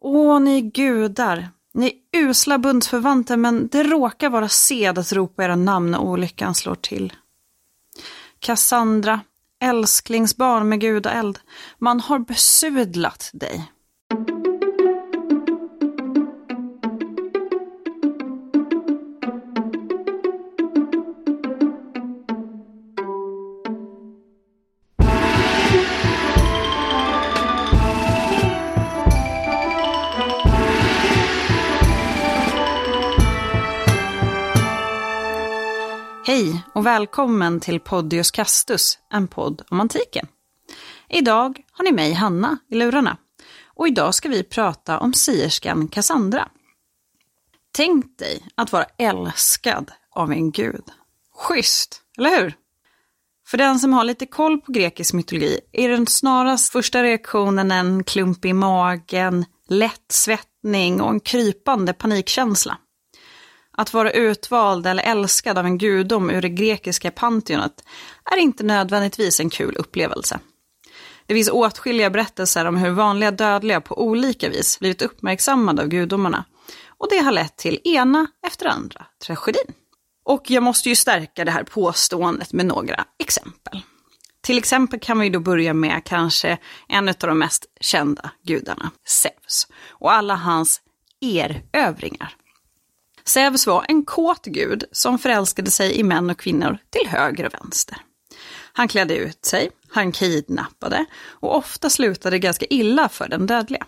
Åh, ni gudar! Ni är usla bundsförvanter, men det råkar vara sed att ropa era namn när olyckan slår till. Cassandra, älsklingsbarn med gudaeld, man har besudlat dig. Hej och välkommen till Podius Castus, en podd om antiken. Idag har ni mig, Hanna, i lurarna. Och idag ska vi prata om sierskan Cassandra. Tänk dig att vara älskad av en gud. Schysst, eller hur? För den som har lite koll på grekisk mytologi är den snarast första reaktionen en klump i magen, lätt svettning och en krypande panikkänsla. Att vara utvald eller älskad av en gudom ur det grekiska pantheonet är inte nödvändigtvis en kul upplevelse. Det finns åtskilliga berättelser om hur vanliga dödliga på olika vis blivit uppmärksammade av gudomarna. Och det har lett till ena efter andra tragedin. Och jag måste ju stärka det här påståendet med några exempel. Till exempel kan vi då börja med kanske en av de mest kända gudarna, Zeus, och alla hans erövringar. Zeus var en kåt gud som förälskade sig i män och kvinnor till höger och vänster. Han klädde ut sig, han kidnappade och ofta slutade det ganska illa för den dödliga.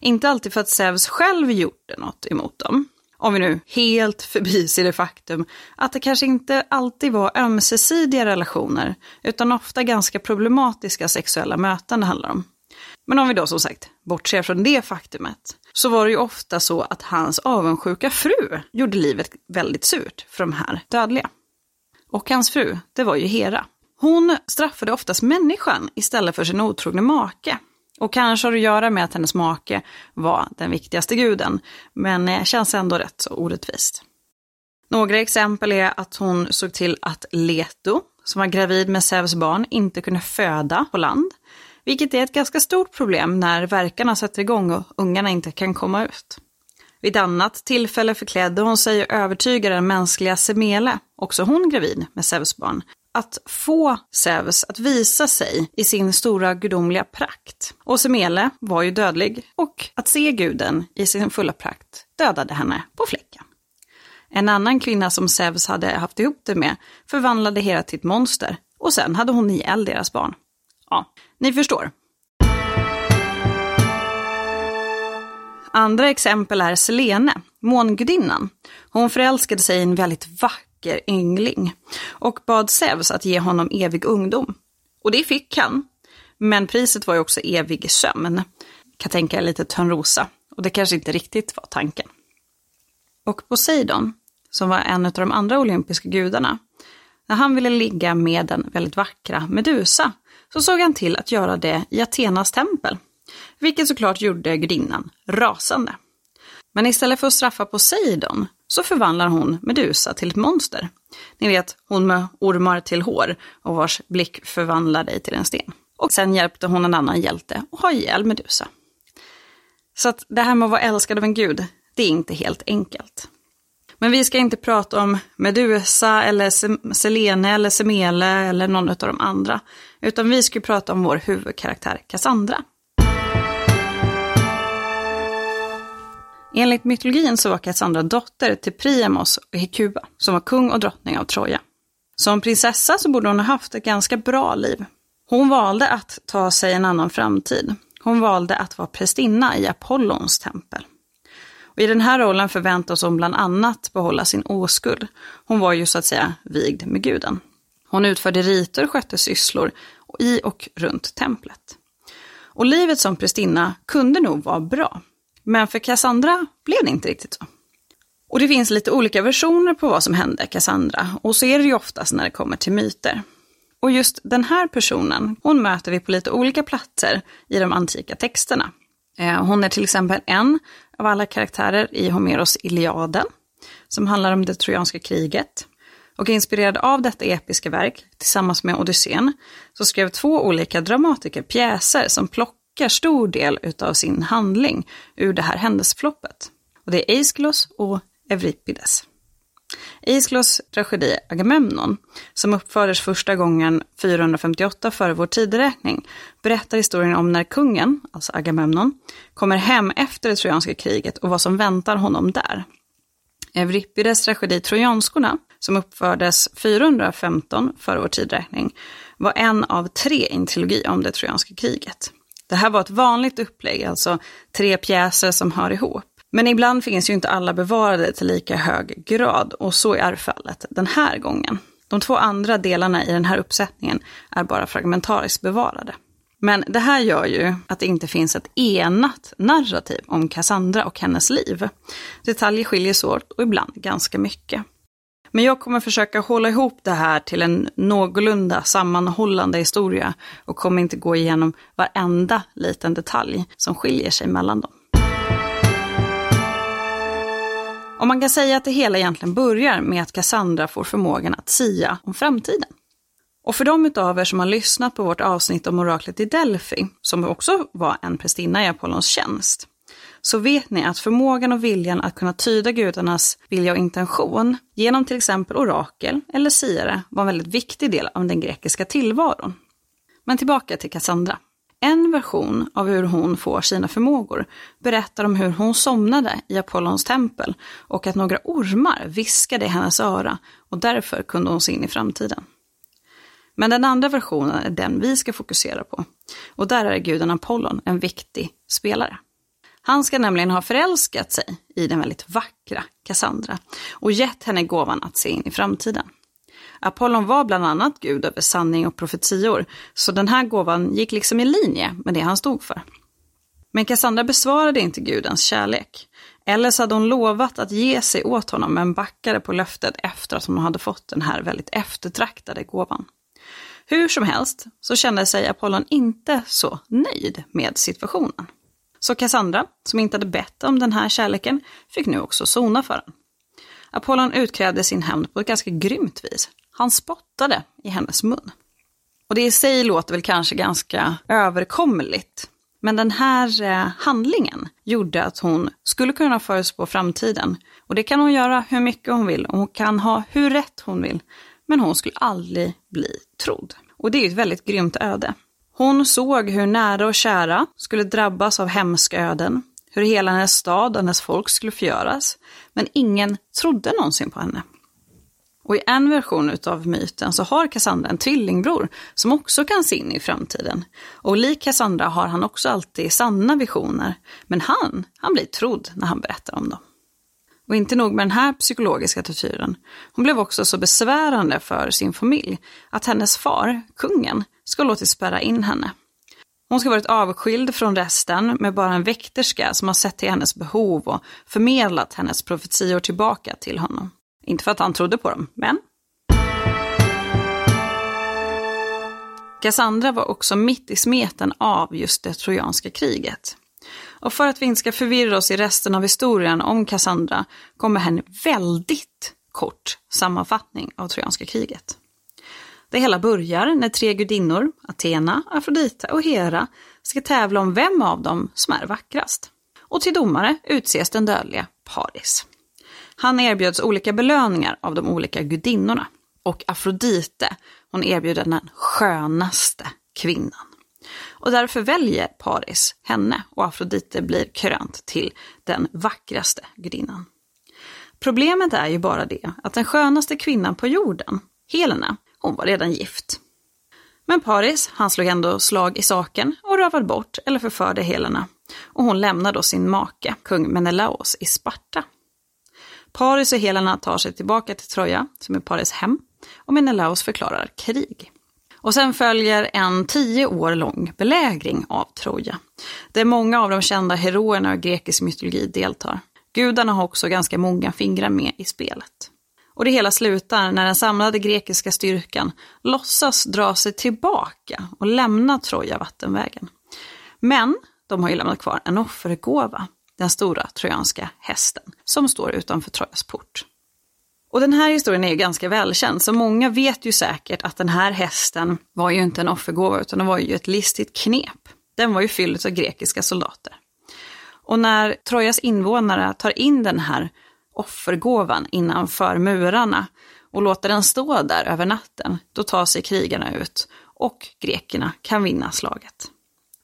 Inte alltid för att Zeus själv gjorde något emot dem. Om vi nu helt förbiser det faktum att det kanske inte alltid var ömsesidiga relationer, utan ofta ganska problematiska sexuella möten det handlar om. Men om vi då som sagt bortser från det faktumet, så var det ju ofta så att hans avundsjuka fru gjorde livet väldigt surt för de här dödliga. Och hans fru, det var ju Hera. Hon straffade oftast människan istället för sin otrogne make. Och kanske har det att göra med att hennes make var den viktigaste guden, men det känns ändå rätt så orättvist. Några exempel är att hon såg till att Leto, som var gravid med Zeus barn, inte kunde föda på land, vilket är ett ganska stort problem när verkarna sätter igång och ungarna inte kan komma ut. Vid annat tillfälle förklädde hon sig och övertygade den mänskliga Semele, också hon gravid med Zeus barn, att få Zeus att visa sig i sin stora gudomliga prakt. Och Semele var ju dödlig och att se guden i sin fulla prakt dödade henne på fläcken. En annan kvinna som Zeus hade haft ihop det med förvandlade Hera till ett monster och sen hade hon ihjäl deras barn. Ja, ni förstår. Andra exempel är Selene, mångudinnan. Hon förälskade sig i en väldigt vacker yngling och bad Zeus att ge honom evig ungdom. Och det fick han. Men priset var ju också evig sömn. Kan tänka er lite Törnrosa. Och det kanske inte riktigt var tanken. Och Poseidon, som var en av de andra olympiska gudarna, när han ville ligga med den väldigt vackra Medusa så såg han till att göra det i Athenas tempel. Vilket såklart gjorde gudinnan rasande. Men istället för att straffa Poseidon så förvandlar hon Medusa till ett monster. Ni vet, hon med ormar till hår och vars blick förvandlar dig till en sten. Och sen hjälpte hon en annan hjälte att ha ihjäl Medusa. Så att det här med att vara älskad av en gud, det är inte helt enkelt. Men vi ska inte prata om Medusa eller Selene eller Semele eller någon av de andra. Utan vi ska prata om vår huvudkaraktär Cassandra. Enligt mytologin så var Cassandra dotter till Priamos och Hekuba, som var kung och drottning av Troja. Som prinsessa så borde hon ha haft ett ganska bra liv. Hon valde att ta sig en annan framtid. Hon valde att vara prästinna i Apollons tempel. Och I den här rollen förväntas hon bland annat behålla sin oskuld. Hon var ju så att säga vigd med guden. Hon utförde riter och skötte sysslor i och runt templet. Och livet som prästinna kunde nog vara bra. Men för Cassandra blev det inte riktigt så. Och det finns lite olika versioner på vad som hände Cassandra. Och så är det ju oftast när det kommer till myter. Och just den här personen, hon möter vi på lite olika platser i de antika texterna. Eh, hon är till exempel en av alla karaktärer i Homeros Iliaden, som handlar om det trojanska kriget. Och inspirerad av detta episka verk, tillsammans med Odysseen, så skrev två olika dramatiker pjäser som plockar stor del utav sin handling ur det här händelseförloppet. Och det är Aeschylus och Euripides. Aeschylus tragedi Agamemnon, som uppfördes första gången 458 före vår tideräkning, berättar historien om när kungen, alltså Agamemnon, kommer hem efter det trojanska kriget och vad som väntar honom där. Euripides tragedi Trojanskorna, som uppfördes 415 före vår tidräkning, var en av tre i en trilogi om det trojanska kriget. Det här var ett vanligt upplägg, alltså tre pjäser som hör ihop. Men ibland finns ju inte alla bevarade till lika hög grad och så är fallet den här gången. De två andra delarna i den här uppsättningen är bara fragmentariskt bevarade. Men det här gör ju att det inte finns ett enat narrativ om Cassandra och hennes liv. Detaljer skiljer sig åt och ibland ganska mycket. Men jag kommer försöka hålla ihop det här till en någorlunda sammanhållande historia och kommer inte gå igenom varenda liten detalj som skiljer sig mellan dem. Och man kan säga att det hela egentligen börjar med att Cassandra får förmågan att sia om framtiden. Och för de utav er som har lyssnat på vårt avsnitt om oraklet i Delphi, som också var en prästinna i Apollons tjänst, så vet ni att förmågan och viljan att kunna tyda gudarnas vilja och intention genom till exempel orakel eller siare var en väldigt viktig del av den grekiska tillvaron. Men tillbaka till Cassandra. En version av hur hon får sina förmågor berättar om hur hon somnade i Apollons tempel och att några ormar viskade i hennes öra och därför kunde hon se in i framtiden. Men den andra versionen är den vi ska fokusera på och där är guden Apollon en viktig spelare. Han ska nämligen ha förälskat sig i den väldigt vackra Cassandra och gett henne gåvan att se in i framtiden. Apollon var bland annat gud över sanning och profetior, så den här gåvan gick liksom i linje med det han stod för. Men Cassandra besvarade inte gudens kärlek. Eller så hade hon lovat att ge sig åt honom men backade på löftet efter att hon hade fått den här väldigt eftertraktade gåvan. Hur som helst så kände sig Apollon inte så nöjd med situationen. Så Cassandra, som inte hade bett om den här kärleken, fick nu också sona för den. Apollon utkrävde sin hämnd på ett ganska grymt vis. Han spottade i hennes mun. Och det i sig låter väl kanske ganska överkomligt. Men den här eh, handlingen gjorde att hon skulle kunna förutspå framtiden. Och det kan hon göra hur mycket hon vill och hon kan ha hur rätt hon vill. Men hon skulle aldrig bli trodd. Och det är ett väldigt grymt öde. Hon såg hur nära och kära skulle drabbas av hemska öden, hur hela hennes stad och hennes folk skulle förgöras, men ingen trodde någonsin på henne. Och i en version av myten så har Cassandra en tvillingbror som också kan se in i framtiden. Och lik Cassandra har han också alltid sanna visioner, men han, han blir trodd när han berättar om dem. Och inte nog med den här psykologiska tortyren, hon blev också så besvärande för sin familj att hennes far, kungen, ska låtit spärra in henne. Hon ska varit avskild från resten med bara en väkterska som har sett till hennes behov och förmedlat hennes profetior tillbaka till honom. Inte för att han trodde på dem, men... Cassandra var också mitt i smeten av just det trojanska kriget. Och för att vi inte ska förvirra oss i resten av historien om Cassandra kommer en väldigt kort sammanfattning av trojanska kriget. Det hela börjar när tre gudinnor, Athena, Afrodite och Hera, ska tävla om vem av dem som är vackrast. Och till domare utses den dödliga Paris. Han erbjöds olika belöningar av de olika gudinnorna. Och Afrodite, hon erbjuder den skönaste kvinnan. Och därför väljer Paris henne och Afrodite blir krönt till den vackraste gudinnan. Problemet är ju bara det att den skönaste kvinnan på jorden, Helena, hon var redan gift. Men Paris, han slog ändå slag i saken och rövade bort eller förförde Helena. Och hon lämnar då sin make, kung Menelaos, i Sparta. Paris och Helena tar sig tillbaka till Troja, som är Paris hem, och Menelaos förklarar krig. Och sen följer en tio år lång belägring av Troja, där många av de kända heroerna av grekisk mytologi deltar. Gudarna har också ganska många fingrar med i spelet. Och det hela slutar när den samlade grekiska styrkan låtsas dra sig tillbaka och lämna Troja vattenvägen. Men de har ju lämnat kvar en offergåva, den stora trojanska hästen, som står utanför Trojas port. Och den här historien är ju ganska välkänd, så många vet ju säkert att den här hästen var ju inte en offergåva, utan det var ju ett listigt knep. den var ju fylld av grekiska soldater. Och när Trojas invånare tar in den här offergåvan innanför murarna och låter den stå där över natten, då tar sig krigarna ut och grekerna kan vinna slaget.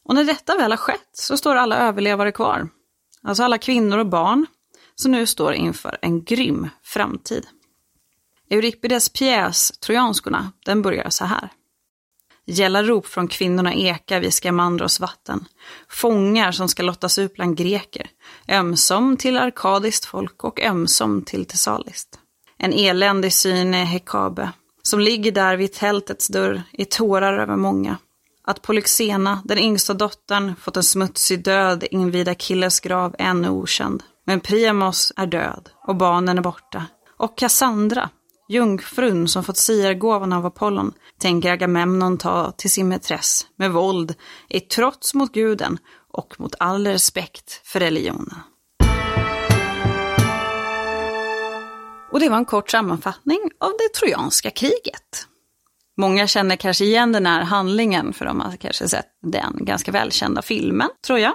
Och när detta väl har skett så står alla överlevare kvar. Alltså alla kvinnor och barn som nu står inför en grym framtid. Euripides pjäs Trojanskorna, den börjar så här. Gälla rop från kvinnorna ekar vid Skamandros vatten. Fångar som ska lottas ut bland greker. Ömsom till arkadiskt folk och ömsom till tesaliskt. En eländig syn är Hekabe, som ligger där vid tältets dörr i tårar över många. Att Polyxena, den yngsta dottern, fått en smutsig död invid Akilles grav ännu okänd. Men Priamos är död och barnen är borta. Och Cassandra, jungfrun som fått siargåvan av Apollon, tänker Agamemnon ta till sin mätress med våld i trots mot guden och mot all respekt för religionen. Och det var en kort sammanfattning av det trojanska kriget. Många känner kanske igen den här handlingen för de har kanske sett den ganska välkända filmen, tror jag.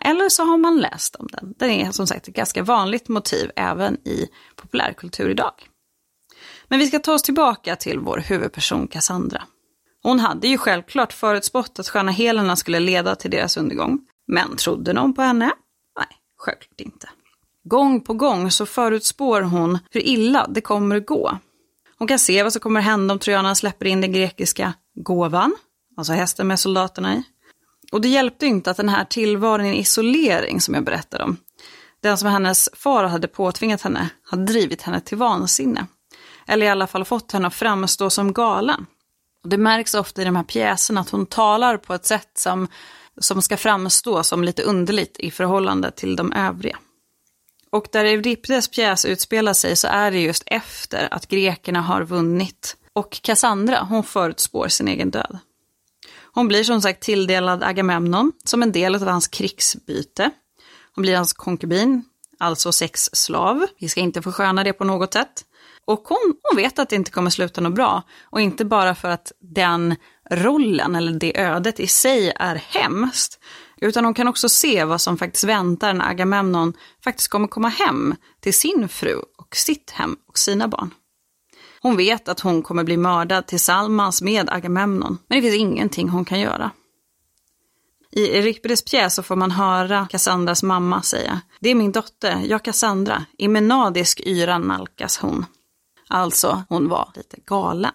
Eller så har man läst om den. Den är som sagt ett ganska vanligt motiv även i populärkultur idag. Men vi ska ta oss tillbaka till vår huvudperson Cassandra. Hon hade ju självklart förutspått att sköna Helena skulle leda till deras undergång. Men trodde någon på henne? Nej, självklart inte. Gång på gång så förutspår hon hur illa det kommer att gå. Hon kan se vad som kommer att hända om trojanerna släpper in den grekiska gåvan, alltså hästen med soldaterna i. Och det hjälpte inte att den här tillvaron i isolering som jag berättade om, den som hennes far hade påtvingat henne, hade drivit henne till vansinne. Eller i alla fall fått henne att framstå som galen. Det märks ofta i de här pjäserna att hon talar på ett sätt som, som ska framstå som lite underligt i förhållande till de övriga. Och där Euripides pjäs utspelar sig så är det just efter att grekerna har vunnit. Och Cassandra, hon förutspår sin egen död. Hon blir som sagt tilldelad Agamemnon som en del av hans krigsbyte. Hon blir hans konkubin, alltså sexslav. Vi ska inte försköna det på något sätt. Och hon, hon vet att det inte kommer sluta något bra. Och inte bara för att den rollen eller det ödet i sig är hemskt, utan hon kan också se vad som faktiskt väntar när Agamemnon faktiskt kommer komma hem till sin fru och sitt hem och sina barn. Hon vet att hon kommer bli mördad tillsammans med Agamemnon, men det finns ingenting hon kan göra. I Euripides pjäs så får man höra Cassandras mamma säga Det är min dotter, jag Cassandra. I menadisk yra nalkas hon. Alltså, hon var lite galen.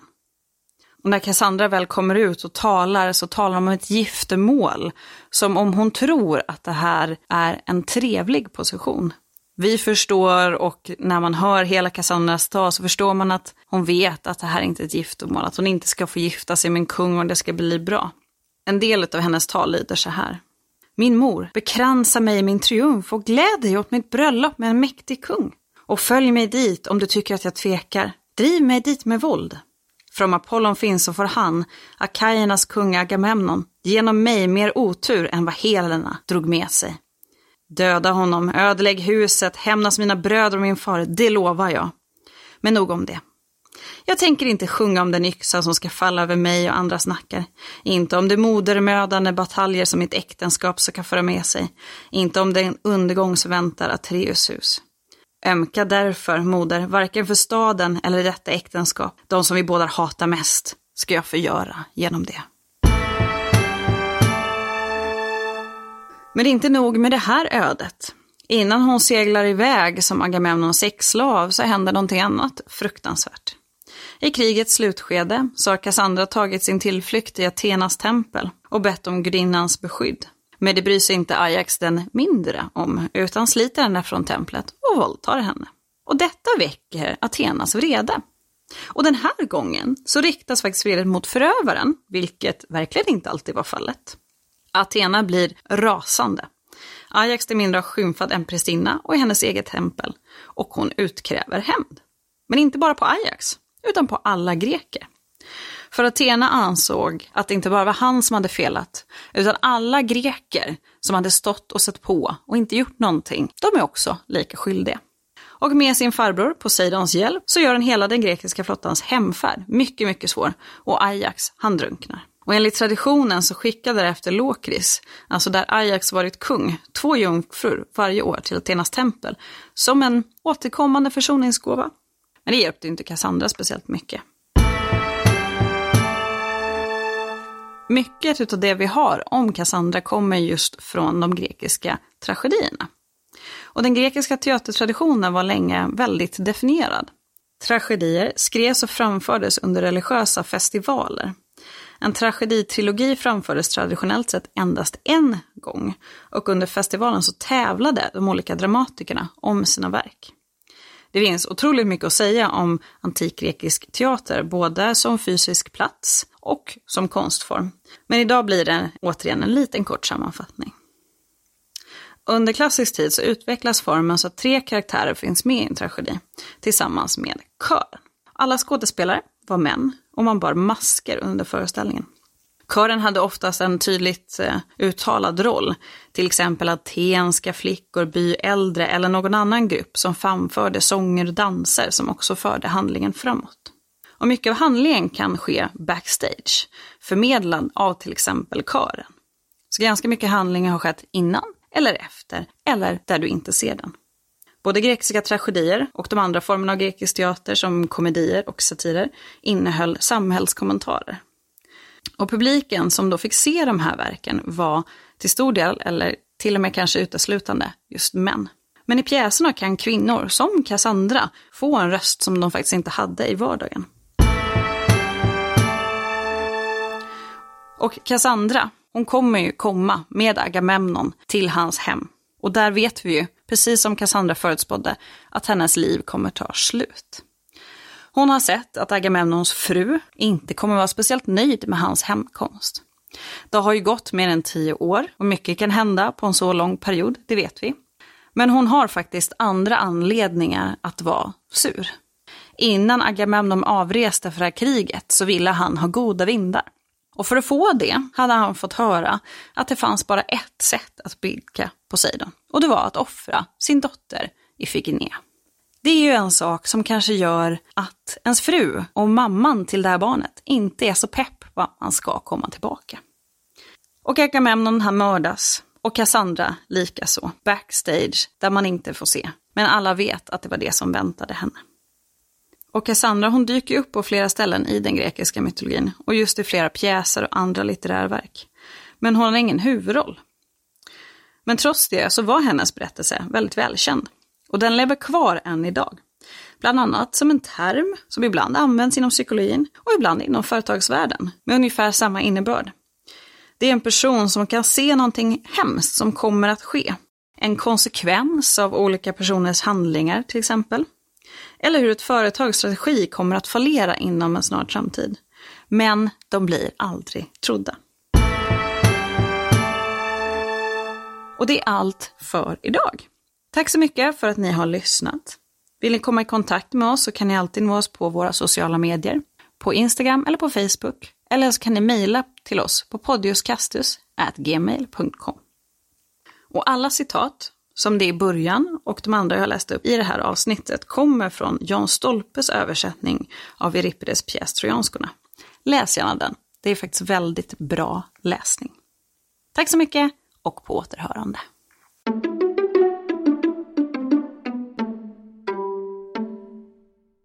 Och när Cassandra väl kommer ut och talar så talar hon om ett giftermål. Som om hon tror att det här är en trevlig position. Vi förstår och när man hör hela Cassandras tal så förstår man att hon vet att det här är inte är ett giftermål. Att hon inte ska få gifta sig med en kung och det ska bli bra. En del av hennes tal lyder så här. Min mor, bekransa mig i min triumf och gläd dig åt mitt bröllop med en mäktig kung. Och följ mig dit om du tycker att jag tvekar. Driv mig dit med våld. För om Apollon finns så får han, Akajernas kung Agamemnon, genom mig mer otur än vad Helena drog med sig. Döda honom, ödelägg huset, hämnas mina bröder och min far, det lovar jag. Men nog om det. Jag tänker inte sjunga om den yxa som ska falla över mig och andras nackar. Inte om de modermödande bataljer som mitt äktenskap ska föra med sig. Inte om den undergång som väntar Atreus hus. Ömka därför, moder, varken för staden eller detta äktenskap, de som vi båda hatar mest, ska jag förgöra genom det. Men det är inte nog med det här ödet. Innan hon seglar iväg som Agamemnons sexslav så händer någonting annat fruktansvärt. I krigets slutskede så har Cassandra tagit sin tillflykt i Athenas tempel och bett om gudinnans beskydd. Men det bryr sig inte Ajax den mindre om, utan sliter henne från templet och våldtar henne. Och detta väcker Athenas vrede. Och den här gången så riktas faktiskt vredet mot förövaren, vilket verkligen inte alltid var fallet. Athena blir rasande. Ajax det mindre har skymfat en prästinna och hennes eget tempel och hon utkräver hämnd. Men inte bara på Ajax, utan på alla greker. För Athena ansåg att det inte bara var han som hade felat, utan alla greker som hade stått och sett på och inte gjort någonting, de är också lika skyldiga. Och med sin farbror Poseidons hjälp så gör den hela den grekiska flottans hemfärd mycket, mycket svår och Ajax, han drunknar. Och enligt traditionen så skickade därefter Lokris, alltså där Ajax varit kung, två jungfrur varje år till Athenas tempel som en återkommande försoningsgåva. Men det hjälpte inte Cassandra speciellt mycket. Mycket av det vi har om Cassandra kommer just från de grekiska tragedierna. Och den grekiska teatertraditionen var länge väldigt definierad. Tragedier skrevs och framfördes under religiösa festivaler. En trageditrilogi framfördes traditionellt sett endast en gång och under festivalen så tävlade de olika dramatikerna om sina verk. Det finns otroligt mycket att säga om antikgrekisk teater, både som fysisk plats och som konstform. Men idag blir det återigen en liten kort sammanfattning. Under klassisk tid så utvecklas formen så att tre karaktärer finns med i en tragedi, tillsammans med kören. Alla skådespelare var män och man bar masker under föreställningen. Kören hade oftast en tydligt eh, uttalad roll, till exempel atenska flickor, byäldre eller någon annan grupp som framförde sånger och danser som också förde handlingen framåt. Och mycket av handlingen kan ske backstage, förmedlad av till exempel kören. Så ganska mycket handling har skett innan eller efter, eller där du inte ser den. Både grekiska tragedier och de andra formerna av grekisk teater som komedier och satirer innehöll samhällskommentarer. Och publiken som då fick se de här verken var till stor del, eller till och med kanske uteslutande, just män. Men i pjäserna kan kvinnor, som Cassandra, få en röst som de faktiskt inte hade i vardagen. Och Cassandra, hon kommer ju komma med Agamemnon till hans hem. Och där vet vi ju, precis som Cassandra förutspådde, att hennes liv kommer ta slut. Hon har sett att Agamemnons fru inte kommer vara speciellt nöjd med hans hemkomst. Det har ju gått mer än tio år och mycket kan hända på en så lång period, det vet vi. Men hon har faktiskt andra anledningar att vara sur. Innan Agamemnon avreste för det här kriget så ville han ha goda vindar. Och för att få det hade han fått höra att det fanns bara ett sätt att bygga Poseidon. Och det var att offra sin dotter Ifigenia. Det är ju en sak som kanske gör att ens fru och mamman till det här barnet inte är så pepp på att man ska komma tillbaka. Och Agamemnon han mördas och Cassandra likaså, backstage där man inte får se. Men alla vet att det var det som väntade henne. Och Cassandra hon dyker upp på flera ställen i den grekiska mytologin och just i flera pjäser och andra litterära verk. Men hon har ingen huvudroll. Men trots det så var hennes berättelse väldigt välkänd. Och den lever kvar än idag. Bland annat som en term som ibland används inom psykologin och ibland inom företagsvärlden med ungefär samma innebörd. Det är en person som kan se någonting hemskt som kommer att ske. En konsekvens av olika personers handlingar till exempel. Eller hur ett företags strategi kommer att fallera inom en snar framtid. Men de blir aldrig trodda. Och det är allt för idag. Tack så mycket för att ni har lyssnat. Vill ni komma i kontakt med oss så kan ni alltid nå oss på våra sociala medier, på Instagram eller på Facebook. Eller så kan ni mejla till oss på podiuskastus.gmail.com. Och alla citat, som det är i början och de andra jag har läst upp i det här avsnittet, kommer från Jan Stolpes översättning av Euripides pjäs Trojanskorna. Läs gärna den. Det är faktiskt väldigt bra läsning. Tack så mycket och på återhörande.